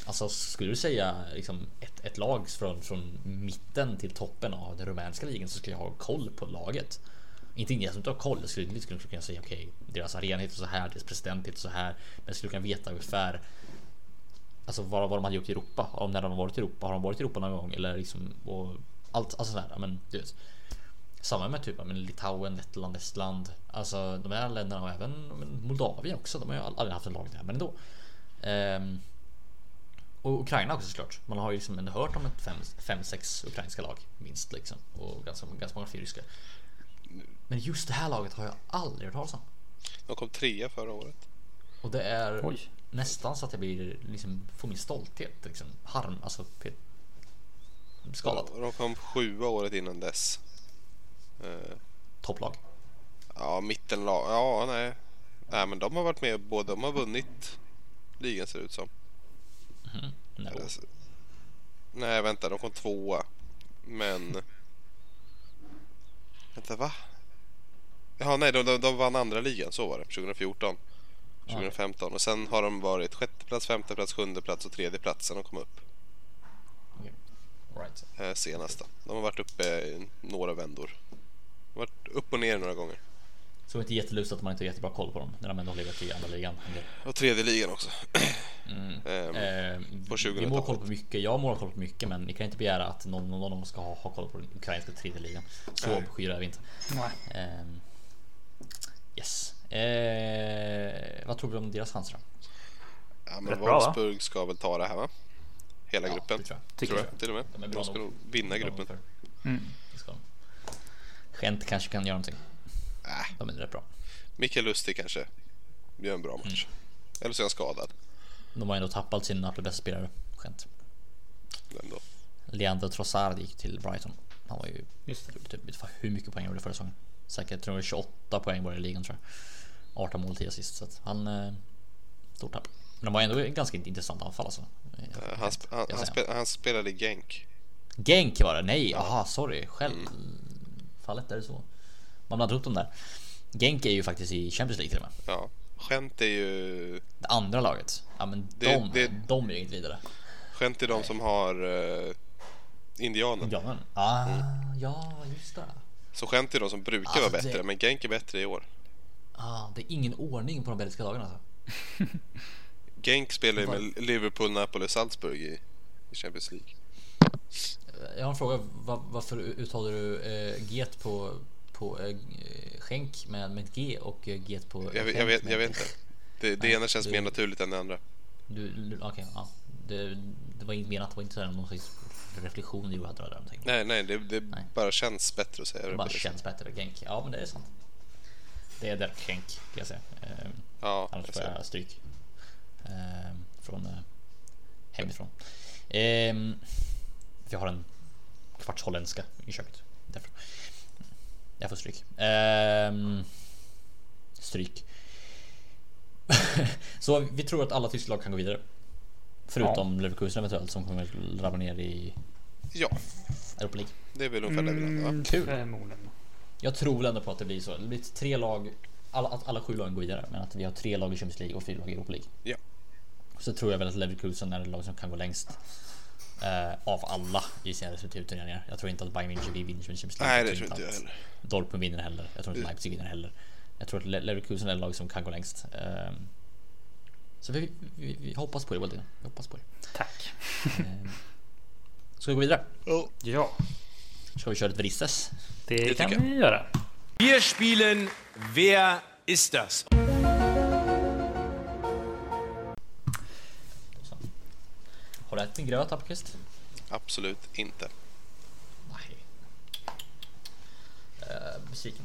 Alltså skulle du säga liksom ett, ett lag från, från mitten till toppen av den rumänska ligan så skulle jag ha koll på laget. Inte jag som inte har koll. Jag skulle inte kunna säga okej, deras arena heter så här, deras president heter så här. Men jag skulle kunna veta ungefär. Alltså vad, vad de hade gjort i Europa. Om när de har varit i Europa. Har de varit i Europa någon gång? Eller liksom och allt alltså sådär. Men du vet. Samma med typ men Litauen, Lettland, Estland. Alltså de här länderna och även Moldavien också. De har ju aldrig haft ett lag där, men ändå. Um, och Ukraina också såklart. Man har ju liksom ändå hört om ett fem, fem sex ukrainska lag minst liksom. Och ganska, ganska många ryska. Men just det här laget har jag aldrig hört talas om.
De kom trea förra året.
Och det är
Oj.
nästan så att jag blir liksom, får min stolthet liksom. Harm, alltså skadad.
De kom sjua året innan dess. Eh,
Topplag.
Ja, mittenlag. Ja, nej. Nej, men de har varit med båda. De har vunnit ligan ser det ut som.
Nej,
Eller så- Nej, vänta. De kom tvåa. Men... Vänta, va? Jaha, nej, de, de, de vann andra ligan. Så var det. 2014. 2015. Och sen har de varit sjätte plats, femte plats, sjunde plats och tredje plats sen de kom upp.
All right.
Eh, senast då. De har varit uppe i några vändor. De har varit upp och ner några gånger.
Så det är inte jättelustigt att man inte har jättebra koll på dem när de ändå har legat i andra ligan.
Och tredje ligan också.
Mm.
Ehm,
Eh,
På
vi må ha
2000-talet.
koll på mycket, jag må koll på mycket men ni kan inte begära att någon, någon av dem ska ha, ha koll på den ukrainska tredje ligan. Så
Nej.
skyra är vi inte.
Nej.
Ehm, yes. Eh, vad tror vi om deras chanser då?
Ja, men
Rätt bra, va?
Wolfsburg ska väl ta det här va? Hela
Ja,
gruppen.
det tror jag.
Tycker
tror
jag.
jag, till och med.
De
De, ska
nog.
vinna gruppen.
för-
Mm.
Det ska de. Gent kanske kan göra någonting. De är rätt bra.
Mikael Lustig kanske gör en bra match.
Mm.
Eller så är han skadad.
De har ändå tappat sin absolut bästa spelare, Gent.
Ändå.
Leandro Trossard gick till Brighton. Han var ju
Just det.
typ, hur mycket poäng gjorde förra säsongen. Säkert tror jag 28 poäng bara i ligan tror jag. 18 mål 10 assist så att han eh, stort tapp. Men de var ändå ganska intressant anfall alltså. Eh,
Eh, Han, sp- han,
jag
han,
säger.
spe- han spelade i Genk.
Genk var det? Nej, aha, sorry. Själv.
Mm.
Fallet är det så. Man blandar ihop dem där. Genk är ju faktiskt i Champions League till och med.
Ja. Gent är ju...
Det andra laget. Ja men
Det-
de,
det-
de är ju inget vidare.
Gent är de som har uh, Indianen.
Ja men. Ah, ja just det.
Så Gent är de som brukar
Alltså,
vara bättre,
det-
men Genk är bättre i år.
Ah, det är ingen ordning på de belgiska lagen alltså.
Genk spelar ju med Liverpool, Napoli och Salzburg i, i Champions League.
Jag har en fråga. Va- varför uttalar du eh, get på, på eh, skänk med, med ett G och eh, get på
Jag, vet- jag, vet, jag vet inte. Det, det ena känns
du-
mer naturligt än det andra.
Du, du, okej, ja. Det, det var inte menat, det var inte så här någon slags reflektion du hade där.
Nej, nej, det, det
Nej.
bara känns bättre att säga
Det bara känns bättre. Genk. Ja, men det är sant. Det är där skänk kan jag säga. Eh,
Ja,
annars får jag stryk. Eh, från eh, hemifrån. Eh, för jag har en kvarts holländska i köket. Därför. Jag får stryk. Eh, stryk. Så vi tror att alla tyska lag kan gå vidare. Förutom Leverkusen eventuellt som kommer ramla ner i
Ja,
Europa League.
det är väl ungefär det vi landar?
Mm.
Jag tror väl ändå på att det blir så. Det blir tre lag, alla, att alla sju lagen går vidare, men att vi har tre lag i Champions League och fyra lag i Europa League.
Ja.
Så tror jag väl att Leverkusen är det lag som kan gå längst. Eh, av alla i sina respektive turneringar. Jag tror inte att Bayern München vinner Champions League.
Nej, det
jag
tror inte jag
att
heller.
Dortmund vinner heller. Jag tror inte Leipzig vinner heller. Jag tror att Le- Leverkusen är det lag som kan gå längst. Eh, så vi, vi, vi hoppas på det, Waldin. Vi hoppas på det.
Tack.
Eh, ska vi gå vidare?
Ja,
Ska vi köra ett vrisses?
det,
tycker
kan vi göra.
Wir spielen Wer ist das?
Har du ätit din gröt, Appelqvist?
Absolut inte.
Nej. Uh, besviken.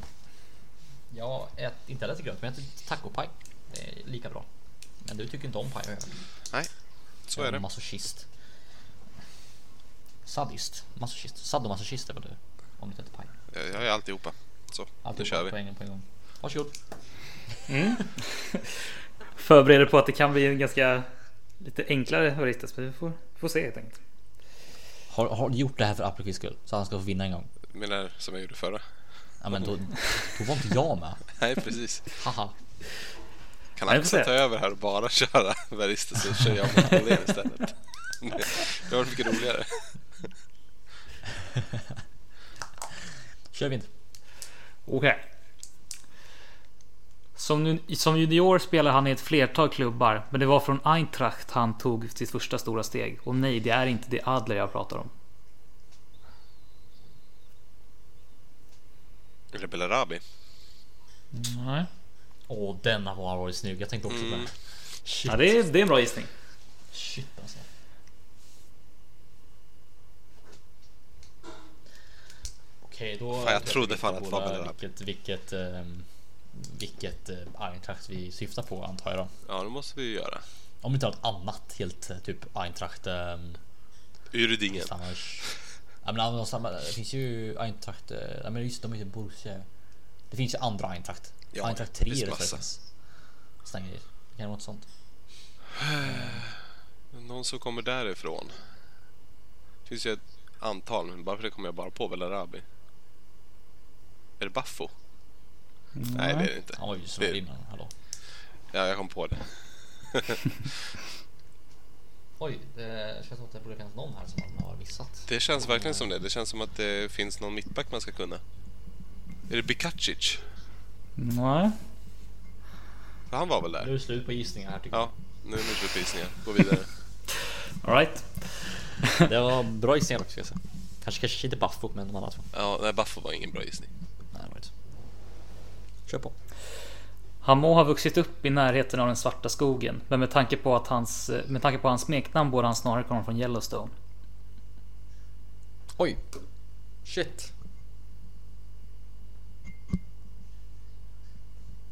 Jag äter inte heller ätit gröt, men jag äter tacopaj. Det är lika bra. Men du tycker inte om paj har.
Nej, så är det.
Masochist. Sadist. Masochist. Sadomasochist är väl du? Om du inte äter paj.
Jag är alltihopa. Så, nu
Alltid
kör
På
vi.
en, på en gång. Varsågod.
Förbereder på att det kan bli en ganska lite enklare Horistas, men vi får, får se helt enkelt.
Har, har du gjort det här för Appelqvists skull? Så han ska få vinna en gång?
Menar som jag gjorde förra.
Ja men då, då var inte jag med.
Nej, precis.
Haha.
Kan Axel ta över här och bara köra Verista så kör jag mot Bolén istället. Det var mycket roligare.
Kör vi inte.
Okej. Som, som junior spelar han i ett flertal klubbar, men det var från Eintracht han tog sitt första stora steg. Och nej, det är inte det Adler jag pratar om.
Eller Belarabi.
Nej.
Åh, oh, denna var varit snygg. Jag tänkte också på den. Mm.
Ja, det är, det är en bra gissning.
Shit alltså. Okej, okay, då...
Fan, jag trodde fan att det var Belarabi.
Vilket, vilket um vilket eh, Eintracht vi syftar på antar jag då.
Ja, det måste vi ju göra.
Om inte något annat helt eh, typ Eintracht... Um,
Urdingen.
Annars... Ja, men alltså, samma, det finns ju Eintracht... eh, Ja, men just de är ju Borussia. Det finns ju andra Eintracht.
Ja,
Eintracht
det
3
finns
är det. Såna grejer. Det kan vara något sånt.
Någon som kommer därifrån. Det finns ju ett antal, men bara för det kommer jag bara på Belarabi. Är det Baffo? Nej, det är det inte.
Han var ju så
Det-
innan. Hallå.
Ja, jag kom på det.
Oj, det känns som att det borde finnas någon här som man har missat.
Det känns verkligen som det. Det känns som att det finns någon mittback man ska kunna. Är det Bikacic?
Nej.
För han var väl
Nu är
där?
det slut på gissningar här tycker
Ja, nu är det slut på gissningar. Gå vidare.
Alright.
jag. Det var bra gissningar också ska jag säga. Kanske, kanske inte Baffo men de andra två.
Ja, nej, Baffo var ingen bra gissning.
Nej, det var inte. Kör på.
Han må ha vuxit upp i närheten av den svarta skogen, men med tanke på att hans, med tanke på hans smeknamn borde han snarare komma från Yellowstone.
Oj. Shit.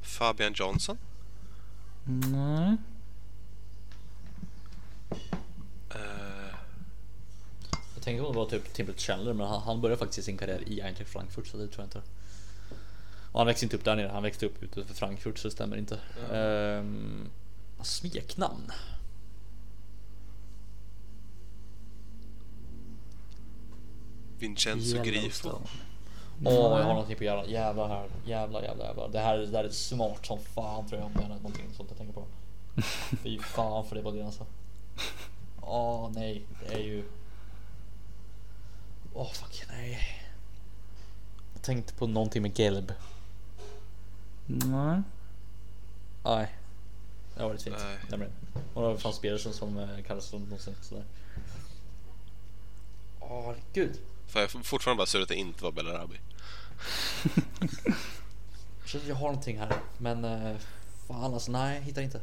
Fabian Johnson?
Nej.
Eh,
Jag tänkte att det var typ Timbert Chandler men han, han började faktiskt sin karriär i Eintracht Frankfurt så det tror jag inte. Och han växte inte upp där nere, han växte upp utanför Frankfurt så det stämmer inte. Ehm, smeknamn?
Vincenzo Grifo?
Åh, jag har någonting på hjärnan. Jävlar här. Jävlar, jävlar, jävlar. Det här, det här är smart som fan tror jag. Om det är någonting sånt jag tänker på. Fy fan för det det alltså. Åh nej, det är ju... Åh fuck nej. Jag tänkte på någonting med Gelb.
Nej.
Nej. Det var lite fint.
Nej.
Nämligen. Och det var Frans Pedersen som eh, kallades för någonsin sådär. Åh gud.
För jag är fortfarande bara sur att det inte var Belarabi.
Jag känner att jag har någonting här. Men eh, fan alltså nej, hittar inte.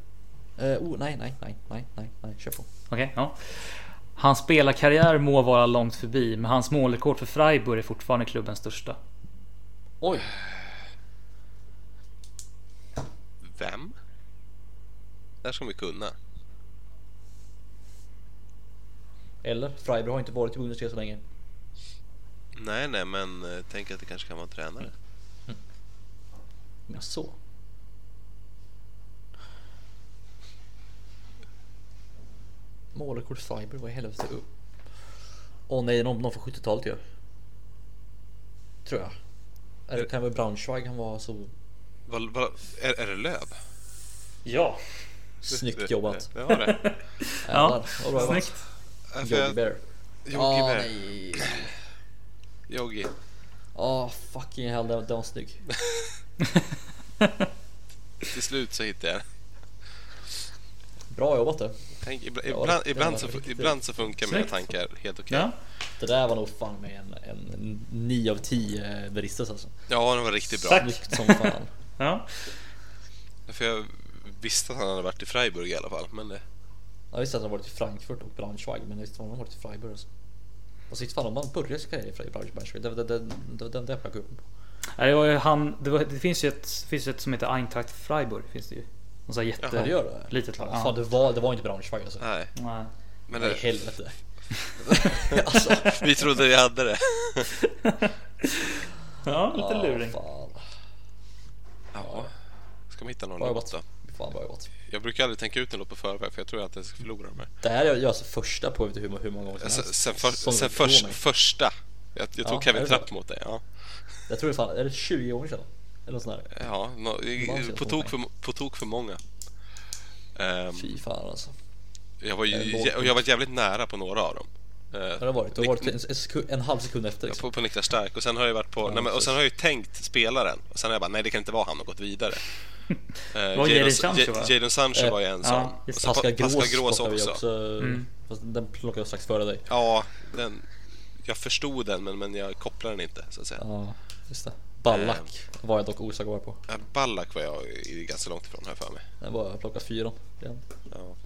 Eh, oh nej, nej, nej, nej, nej, nej, kör på.
Okej, ja. Hans spelarkarriär må vara långt förbi, men hans målrekord för Freiburg är fortfarande klubbens största.
Oj.
Vem? Där ska vi kunna.
Eller Freiburg har inte varit i Bundesliga så länge.
Nej, nej, men eh, tänk att det kanske kan vara en tränare.
Ja, så. Målrekord Freiburg, vad i helvete? Åh oh, nej, någon, någon från 70-talet ju. Tror jag. Eller kan det vara Braunschweig han var så
Vad, vad, är, är det Löv?
Ja,
snyggt jobbat.
Det, det var det.
Bra jobbat.
snyggt.
Yogi Bear.
Yogi
Ah,
Bear.
nej.
Yogi.
Åh fucking hell, den, den var snygg.
Till slut så hittade jag det.
Bra jobbat det.
Tänk, ibland,
Ja,
ibland, så, ibland så funkar mina tankar helt okej.
Ja.
Det där var nog fan med en, en 9 av 10 Beristas alltså.
Ja, den var riktigt bra.
Snyggt som fan.
Ja.
För jag visste att han hade varit i Freiburg i alla fall. Men det,
Jag visste att han varit i Frankfurt och Braunschweig men jag visste inte att han varit i Freiburg alltså. Och sitt fan om man börjar sin karriär i Freiburg, Braunschweig, det var det, det, det, det, det jag.
Nej, Det, var ju han, det, var, det finns ju ett, finns ett som heter Eintracht Freiburg. Finns det ju. Någon sån här jätte...
Ja det gör det?
Litet lag.
Fan det var, det var inte Braunschweig alltså.
nej.
Nej.
Men
Nej
det,
helvete. alltså.
vi trodde vi hade det.
Ja, lite luring.
Fan.
Ja. Ska man hitta någon
Bra jobbat. Fan bra jobbat.
Jag brukar aldrig tänka ut en låt på förväg för jag tror att jag ska förlora här.
Det här är jag alltså första på hur, hur många gånger som
Sen,
helst.
sen, för,
Som
sen förs,
mig.
första. Jag, jag tog
Ja,
Kevin? Trapp mot dig. Ja,
Jag tror det fan, är det 20 gånger sedan? Eller nåt sånt där.
ja no, på,
jag
tok för, på tok för många. Ehm,
Fy fan alltså.
jag, var ju, och jag var jävligt nära på några av dem. Eh,
Det har varit, det har varit en, en, halv sekund efter liksom.
på, på Niklas Stark och sen har jag varit på,
Ja,
nej, men, och sen har jag ju tänkt spelaren och sen har jag bara, nej det kan inte vara han och gått vidare. Eh,
Jadon Sancho,
Ja-? Jadon Sancho
Eh,
var ju en
ja,
sån.
just
Och sen
Pascal
Pa-
Grås,
Pascal Grås
plockade vi
också.
Mm.
Fast den plockade jag strax före dig.
Ja, den, jag förstod den men, men jag kopplade den inte så att säga.
Ja, just det. Ballack var jag dock osäker på.
Eh, Ballack var jag i- ganska långt ifrån här för mig.
Den var jag plockat fyra. igen.
Ja.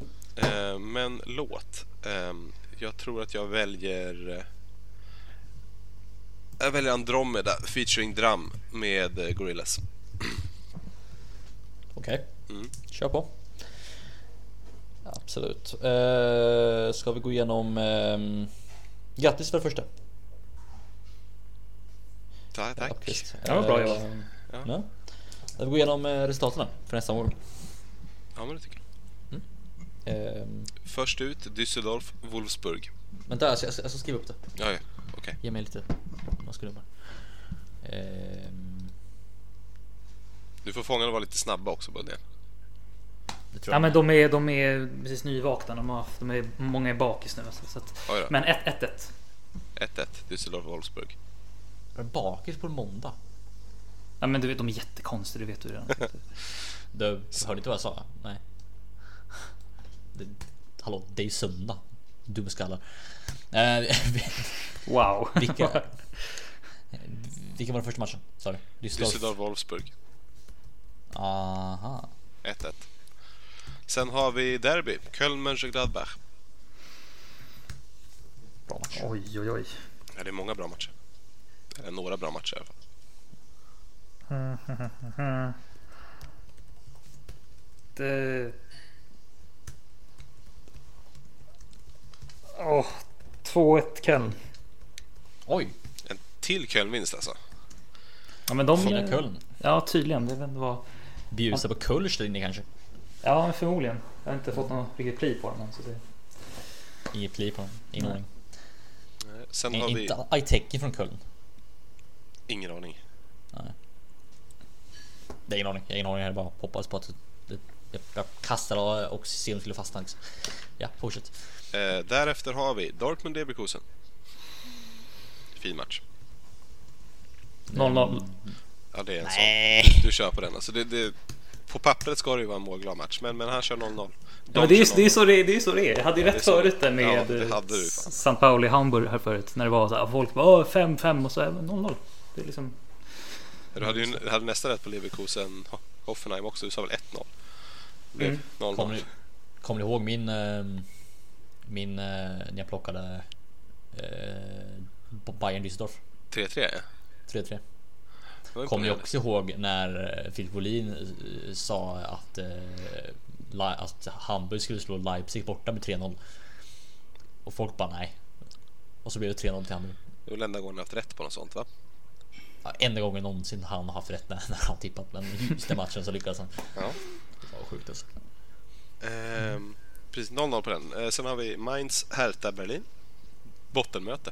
Eh, men låt. Ehm, jag tror att jag väljer... eh, Jag väljer Andromeda featuring Drum med eh, Gorillaz.
Okej,
Mm.
kör på. Absolut. Uh, ska vi gå igenom... ehm, grattis för det första.
Ta- Tack.
Appqvist.
Ja, bra jobbat.
Eh,
Ja.
ja. Vi gå igenom eh, resultaten för nästa omgång.
Ja, men det tycker jag.
Ehm,
Först ut Düsseldorf, Wolfsburg.
vänta, jag ska, jag ska skriva upp det.
Ja, ja. Okej.
Ge mig lite... Man ska nummer.
Du får fångarna vara lite snabba också, Budden.
det tror
Ja men de är, de är precis nyvakna. De, har, de är, många är bakis nu. alltså, Så att,
Oj då.
men 1-1.
1-1, Düsseldorf, Wolfsburg.
Är det bakis på en måndag?
Ja men du vet, de är jättekonstiga, det vet du redan.
Du hörde inte vad jag sa? Nej. Det, hallå, det är ju söndag. Dumskallar. Eh,
Wow.
vilka, vilka var den första matchen? Sa du? Düsseldorf?
Düsseldorf, Wolfsburg.
Aha.
1-1. Sen har vi derby, Köln, Mönchengladbach.
Bra match.
Oj oj oj.
Ja, det är många bra matcher. Eller några bra matcher i alla fall.
Det... Åh, 2-1 Köln.
Oj!
En till Köln-vinst alltså.
Ja men de...
Fånga Köln.
Ja tydligen. Det vet inte vad...
Bjussa på Kölsch där inne kanske?
Ja men förmodligen. Jag har inte fått någon riktigt pli på den än. Så det...
Inget pli på dem. Ingen
Nej.
aning.
Nej, Sen
Är
har vi...
Inte Aiteki från Köln?
Ingen aning.
Det är ingen aning. Jag har ingen aning. Jag bara hoppas på att det, jag, jag kastar och ser om det skulle fastna. Liksom. Ja, fortsätt.
Eh, därefter har vi Dortmund, Leverkusen. Fin match.
0-0.
Ja, det är en
Nej.
sån. Du kör på den. Alltså det, det, på pappret ska det ju vara en målglad match, men, men han kör 0-0.
Ja, men det, är, ju- det, är
0-0.
så det, är- det är så det är. Jag hade ju
Ja,
rätt förut där med
Ja, det hade du fan.
San Pauli Hamburg här förut. När det var så här, folk bara 5-5 och så är det 0-0. Det är liksom...
Du hade ju du hade nästan rätt på Leverkusen Ho- Hoffenheim också. Du sa väl 1-0? Blev
Mm.
0-0.
Kommer ni, kommer ni ihåg min... ehm, Min... eh, När jag plockade... Uh, Bayern Düsseldorf.
3-3 ja.
3-3.
Det var
Kommer ni också ihåg när eh, Filip Wåhlin eh, sa att, eh, att Hamburg skulle slå Leipzig borta med 3-0? Och folk bara nej. Och så blev det 3-0 till Hamburg.
Det var väl enda gången haft rätt på något sånt va?
Ja, enda gången någonsin han har haft rätt när, när han tippat men just den matchen så lyckades han.
Ja.
Var sjukt alltså.
Ehm, precis, 0-0 på den. Eh, sen har vi Mainz, Hertha, Berlin. Bottenmöte.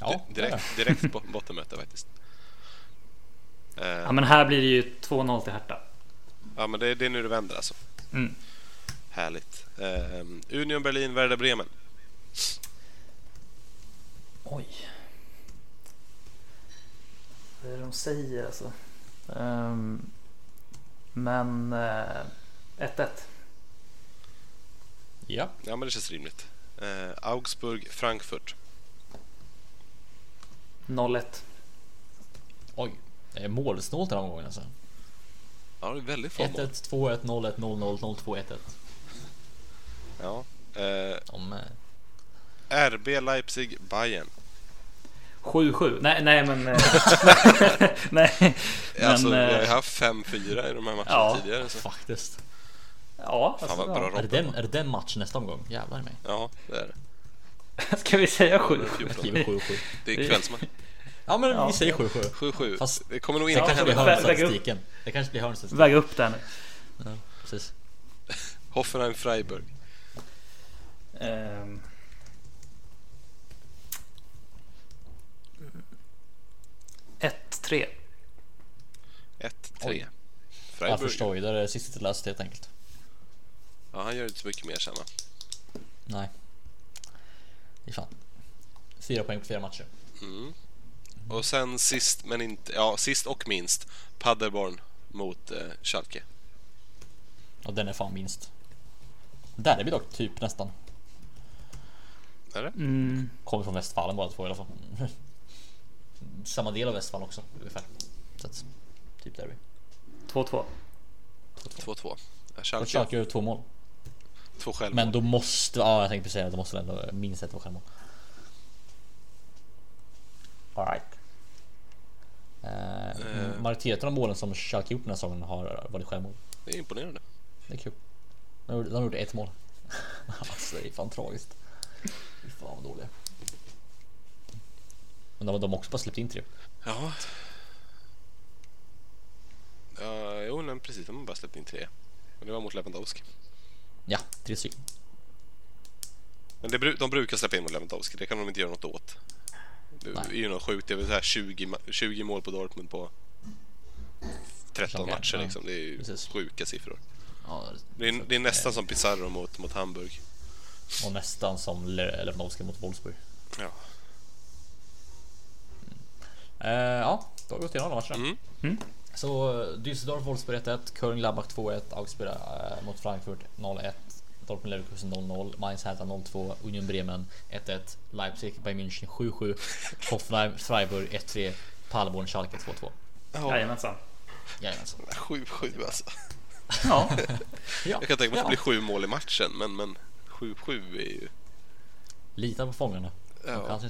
Ja,
Di- direkt, direkt bo- bottenmöte faktiskt.
Ja men här blir det ju 2-0 till Hertha.
ja men det, det är nu det vänder alltså.
Mm.
Härligt. Ehm, Union Berlin, Werder Bremen.
Oj. Vad är det de säger alltså? Ehm, men... eh, 1-1.
Ja,
Ja men det känns rimligt. Ehm, Augsburg, Frankfurt.
0-1.
oj. Det är målsnålt den här omgången alltså.
Ja det är väldigt få
1-1,
mål.
2-1, 0-1, 0-0, 0-2, 1-1.
Ja. Ehm,
De, eh,
RB, Leipzig, Bayern.
7-7. Nej, nej men... Eh, nej. Men,
alltså, eh, vi har ju haft 5-4 i de här matcherna
ja,
tidigare. Så.
faktiskt.
Ja,
Fan,
alltså,
bra ja.
Är, det den, är det den matchen nästa omgång? Jävlar i mig.
Ja, det är det.
Ska vi säga
7-7?
Det är kvällsmatch.
Ja men
ja.
vi säger 7-7.
7-7.
Fast
det kommer nog inte
ja,
hända.
Hörnstatistiken. Det kanske blir hörnstatistiken.
Väga upp den.
Ja, precis.
Hoffenheim-Freiburg. Um,
1-3.
1-3. Jag förstår ju, det är det sista till last helt enkelt.
Ja, han gör inte så mycket mer sen
Nej. Det fan. Fyra poäng på fyra matcher.
Mm. Och sen sist men inte, ja sist och minst, Paderborn mot eh, Schalke.
Och den är fan minst. Där är vi dock typ nästan.
Är det?
Mm.
Kommer från Västfalen båda två i alla fall. Samma del av Västfalen också ungefär. Så att, typ vi.
2-2.
2-2. Ja,
Och
Schalke,
Schalke gör två mål.
två självmål.
Men då måste, ja jag tänkte precis säga att det måste ändå minst ett vara självmål. Alright.
Eh,
Majoriteten av målen som Schalke gjort den här säsongen har varit självmål.
det är imponerande.
Det är kul. De gjorde, de gjorde ett mål. alltså det är fan tragiskt. Fy fan vad dåliga. Men de, de har också bara släppt in tre.
Ja. Ja, jo, men precis. De har bara släppt in tre. Och det var mot Lewandowski.
Ja, tre stycken.
Men det, de brukar släppa in mot Lewandowski. Det kan de inte göra något åt. Det
Nej.
är ju något sjukt. Det är väl så här 20, ma- 20 mål på Dortmund på 13
Okej,
matcher
ja.
liksom. Det är ju
Precis.
sjuka siffror.
Ja,
Det är, det är nästan som Pizarro mot, mot Hamburg.
Och nästan som Le- Lewandowski mot Wolfsburg.
Ja.
Eh, ja, då har vi gått igenom alla matcherna.
Mm.
Så eh, Düsseldorf, Wolfsburg 1-1, Köln, Gladbach 2-1, Augsburg eh, mot Frankfurt 0-1, Dortmund, Leverkusen 0-0, Mainz, Hertha 0-2, Union Bremen 1-1, Leipzig, Bayern München 7-7, Hoffenheim, Freiburg 1-3, Paderborn, Schalke 2-2.
Ja,
Jajamensan.
Jajamensan.
7-7 alltså.
Ja,
Ja,
Jag kan tänka mig att det blir sju mål i matchen, men, men 7-7 är ju...
Lita på fångarna.
Ja.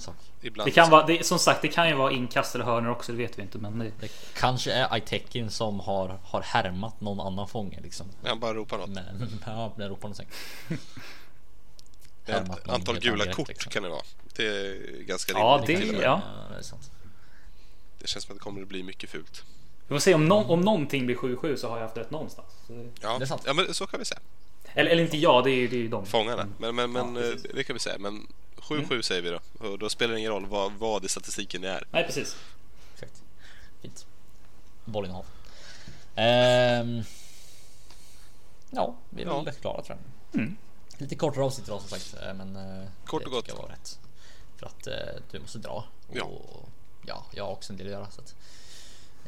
det kan vara, det, som sagt, det kan ju vara inkast eller hörnor också, det vet vi inte. Men det,
Det kanske är Aitekin som har, har härmat någon annan fånge liksom.
Han bara ropar något.
Men, ja, det ropar någonting.
Ett antal gula
annan
kort
liksom.
kan det vara. Det är ganska
Ja,
rimligt.
det- ja.
det är sant.
det känns som att det kommer att bli mycket fult.
vi får se om, någon, om någonting blir 7-7 så har jag haft rätt någonstans. Det-
Ja,
Det är sant.
ja men så kan vi säga.
Eller, eller inte jag, det är ju det är ju de.
Fångarna. Men, men, men
Ja,
eh, det kan vi säga. Men 7-7 säger vi då. Och då spelar det ingen roll vad, vad i statistiken det är.
Nej, precis.
Exakt. Fint. Bollinnehav. Ehm, ja, vi är väl
Ja.
rätt klara tror jag.
Mm.
Lite kortare avsnitt idag som sagt. eh, Men eh,
Kort och
det
gott.
var rätt. För att eh, du måste dra.
Ja.
Och, ja, jag har också en del att göra. Så att,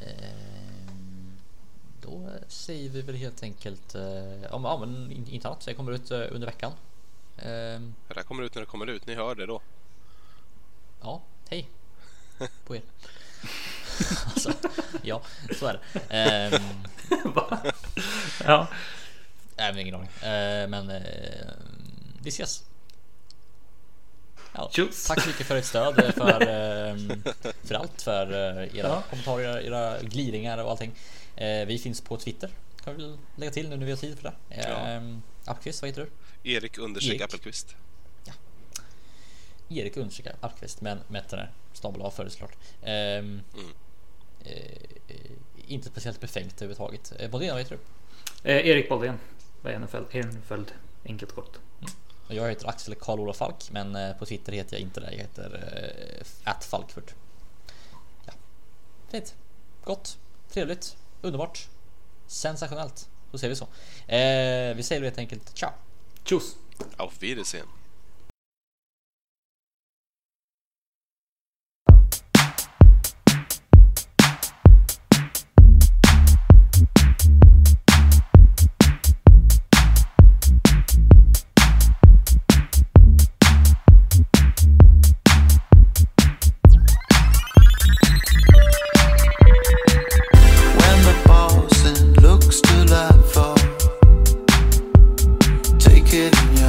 ehm, då säger vi väl helt enkelt eh, ja, men- ja, men in- inte annat. Så jag kommer ut eh, under veckan. Ehm,
Det här kommer ut när det kommer ut. Ni hör det då.
Ja, hej på er. alltså, ja, så är det. Ehm,
Ja,
nej, men ingen aning. Ehm, men eh, vi ses. Ja, tack så mycket för ert stöd, eh, för, för allt, för eh, era
Ja.
kommentarer, era gliringar och allting. Vi finns på Twitter, kan vi lägga till nu när vi har tid för det. Ehm, Appqvist, vad heter du?
Erik understreck. Appelqvist.
Erik understreckar Appqvist, men med ett snabel A före såklart. Ehm,
Mm.
eh, inte speciellt befängt överhuvudtaget. Eh, Bodén, vad heter du?
eh, Erik Boldén. Ehrenfeld, enkelt kort.
Och Jag heter Axel Karl-Olof Falk, men eh, på Twitter heter jag inte det. Jag heter äh, Falkfurt. Ja. Fint. Gott. Trevligt. Underbart. Sensationellt. Då säger vi så. Eh, vi säger helt enkelt ciao.
Tjus!
Auf Wiedersehen.
living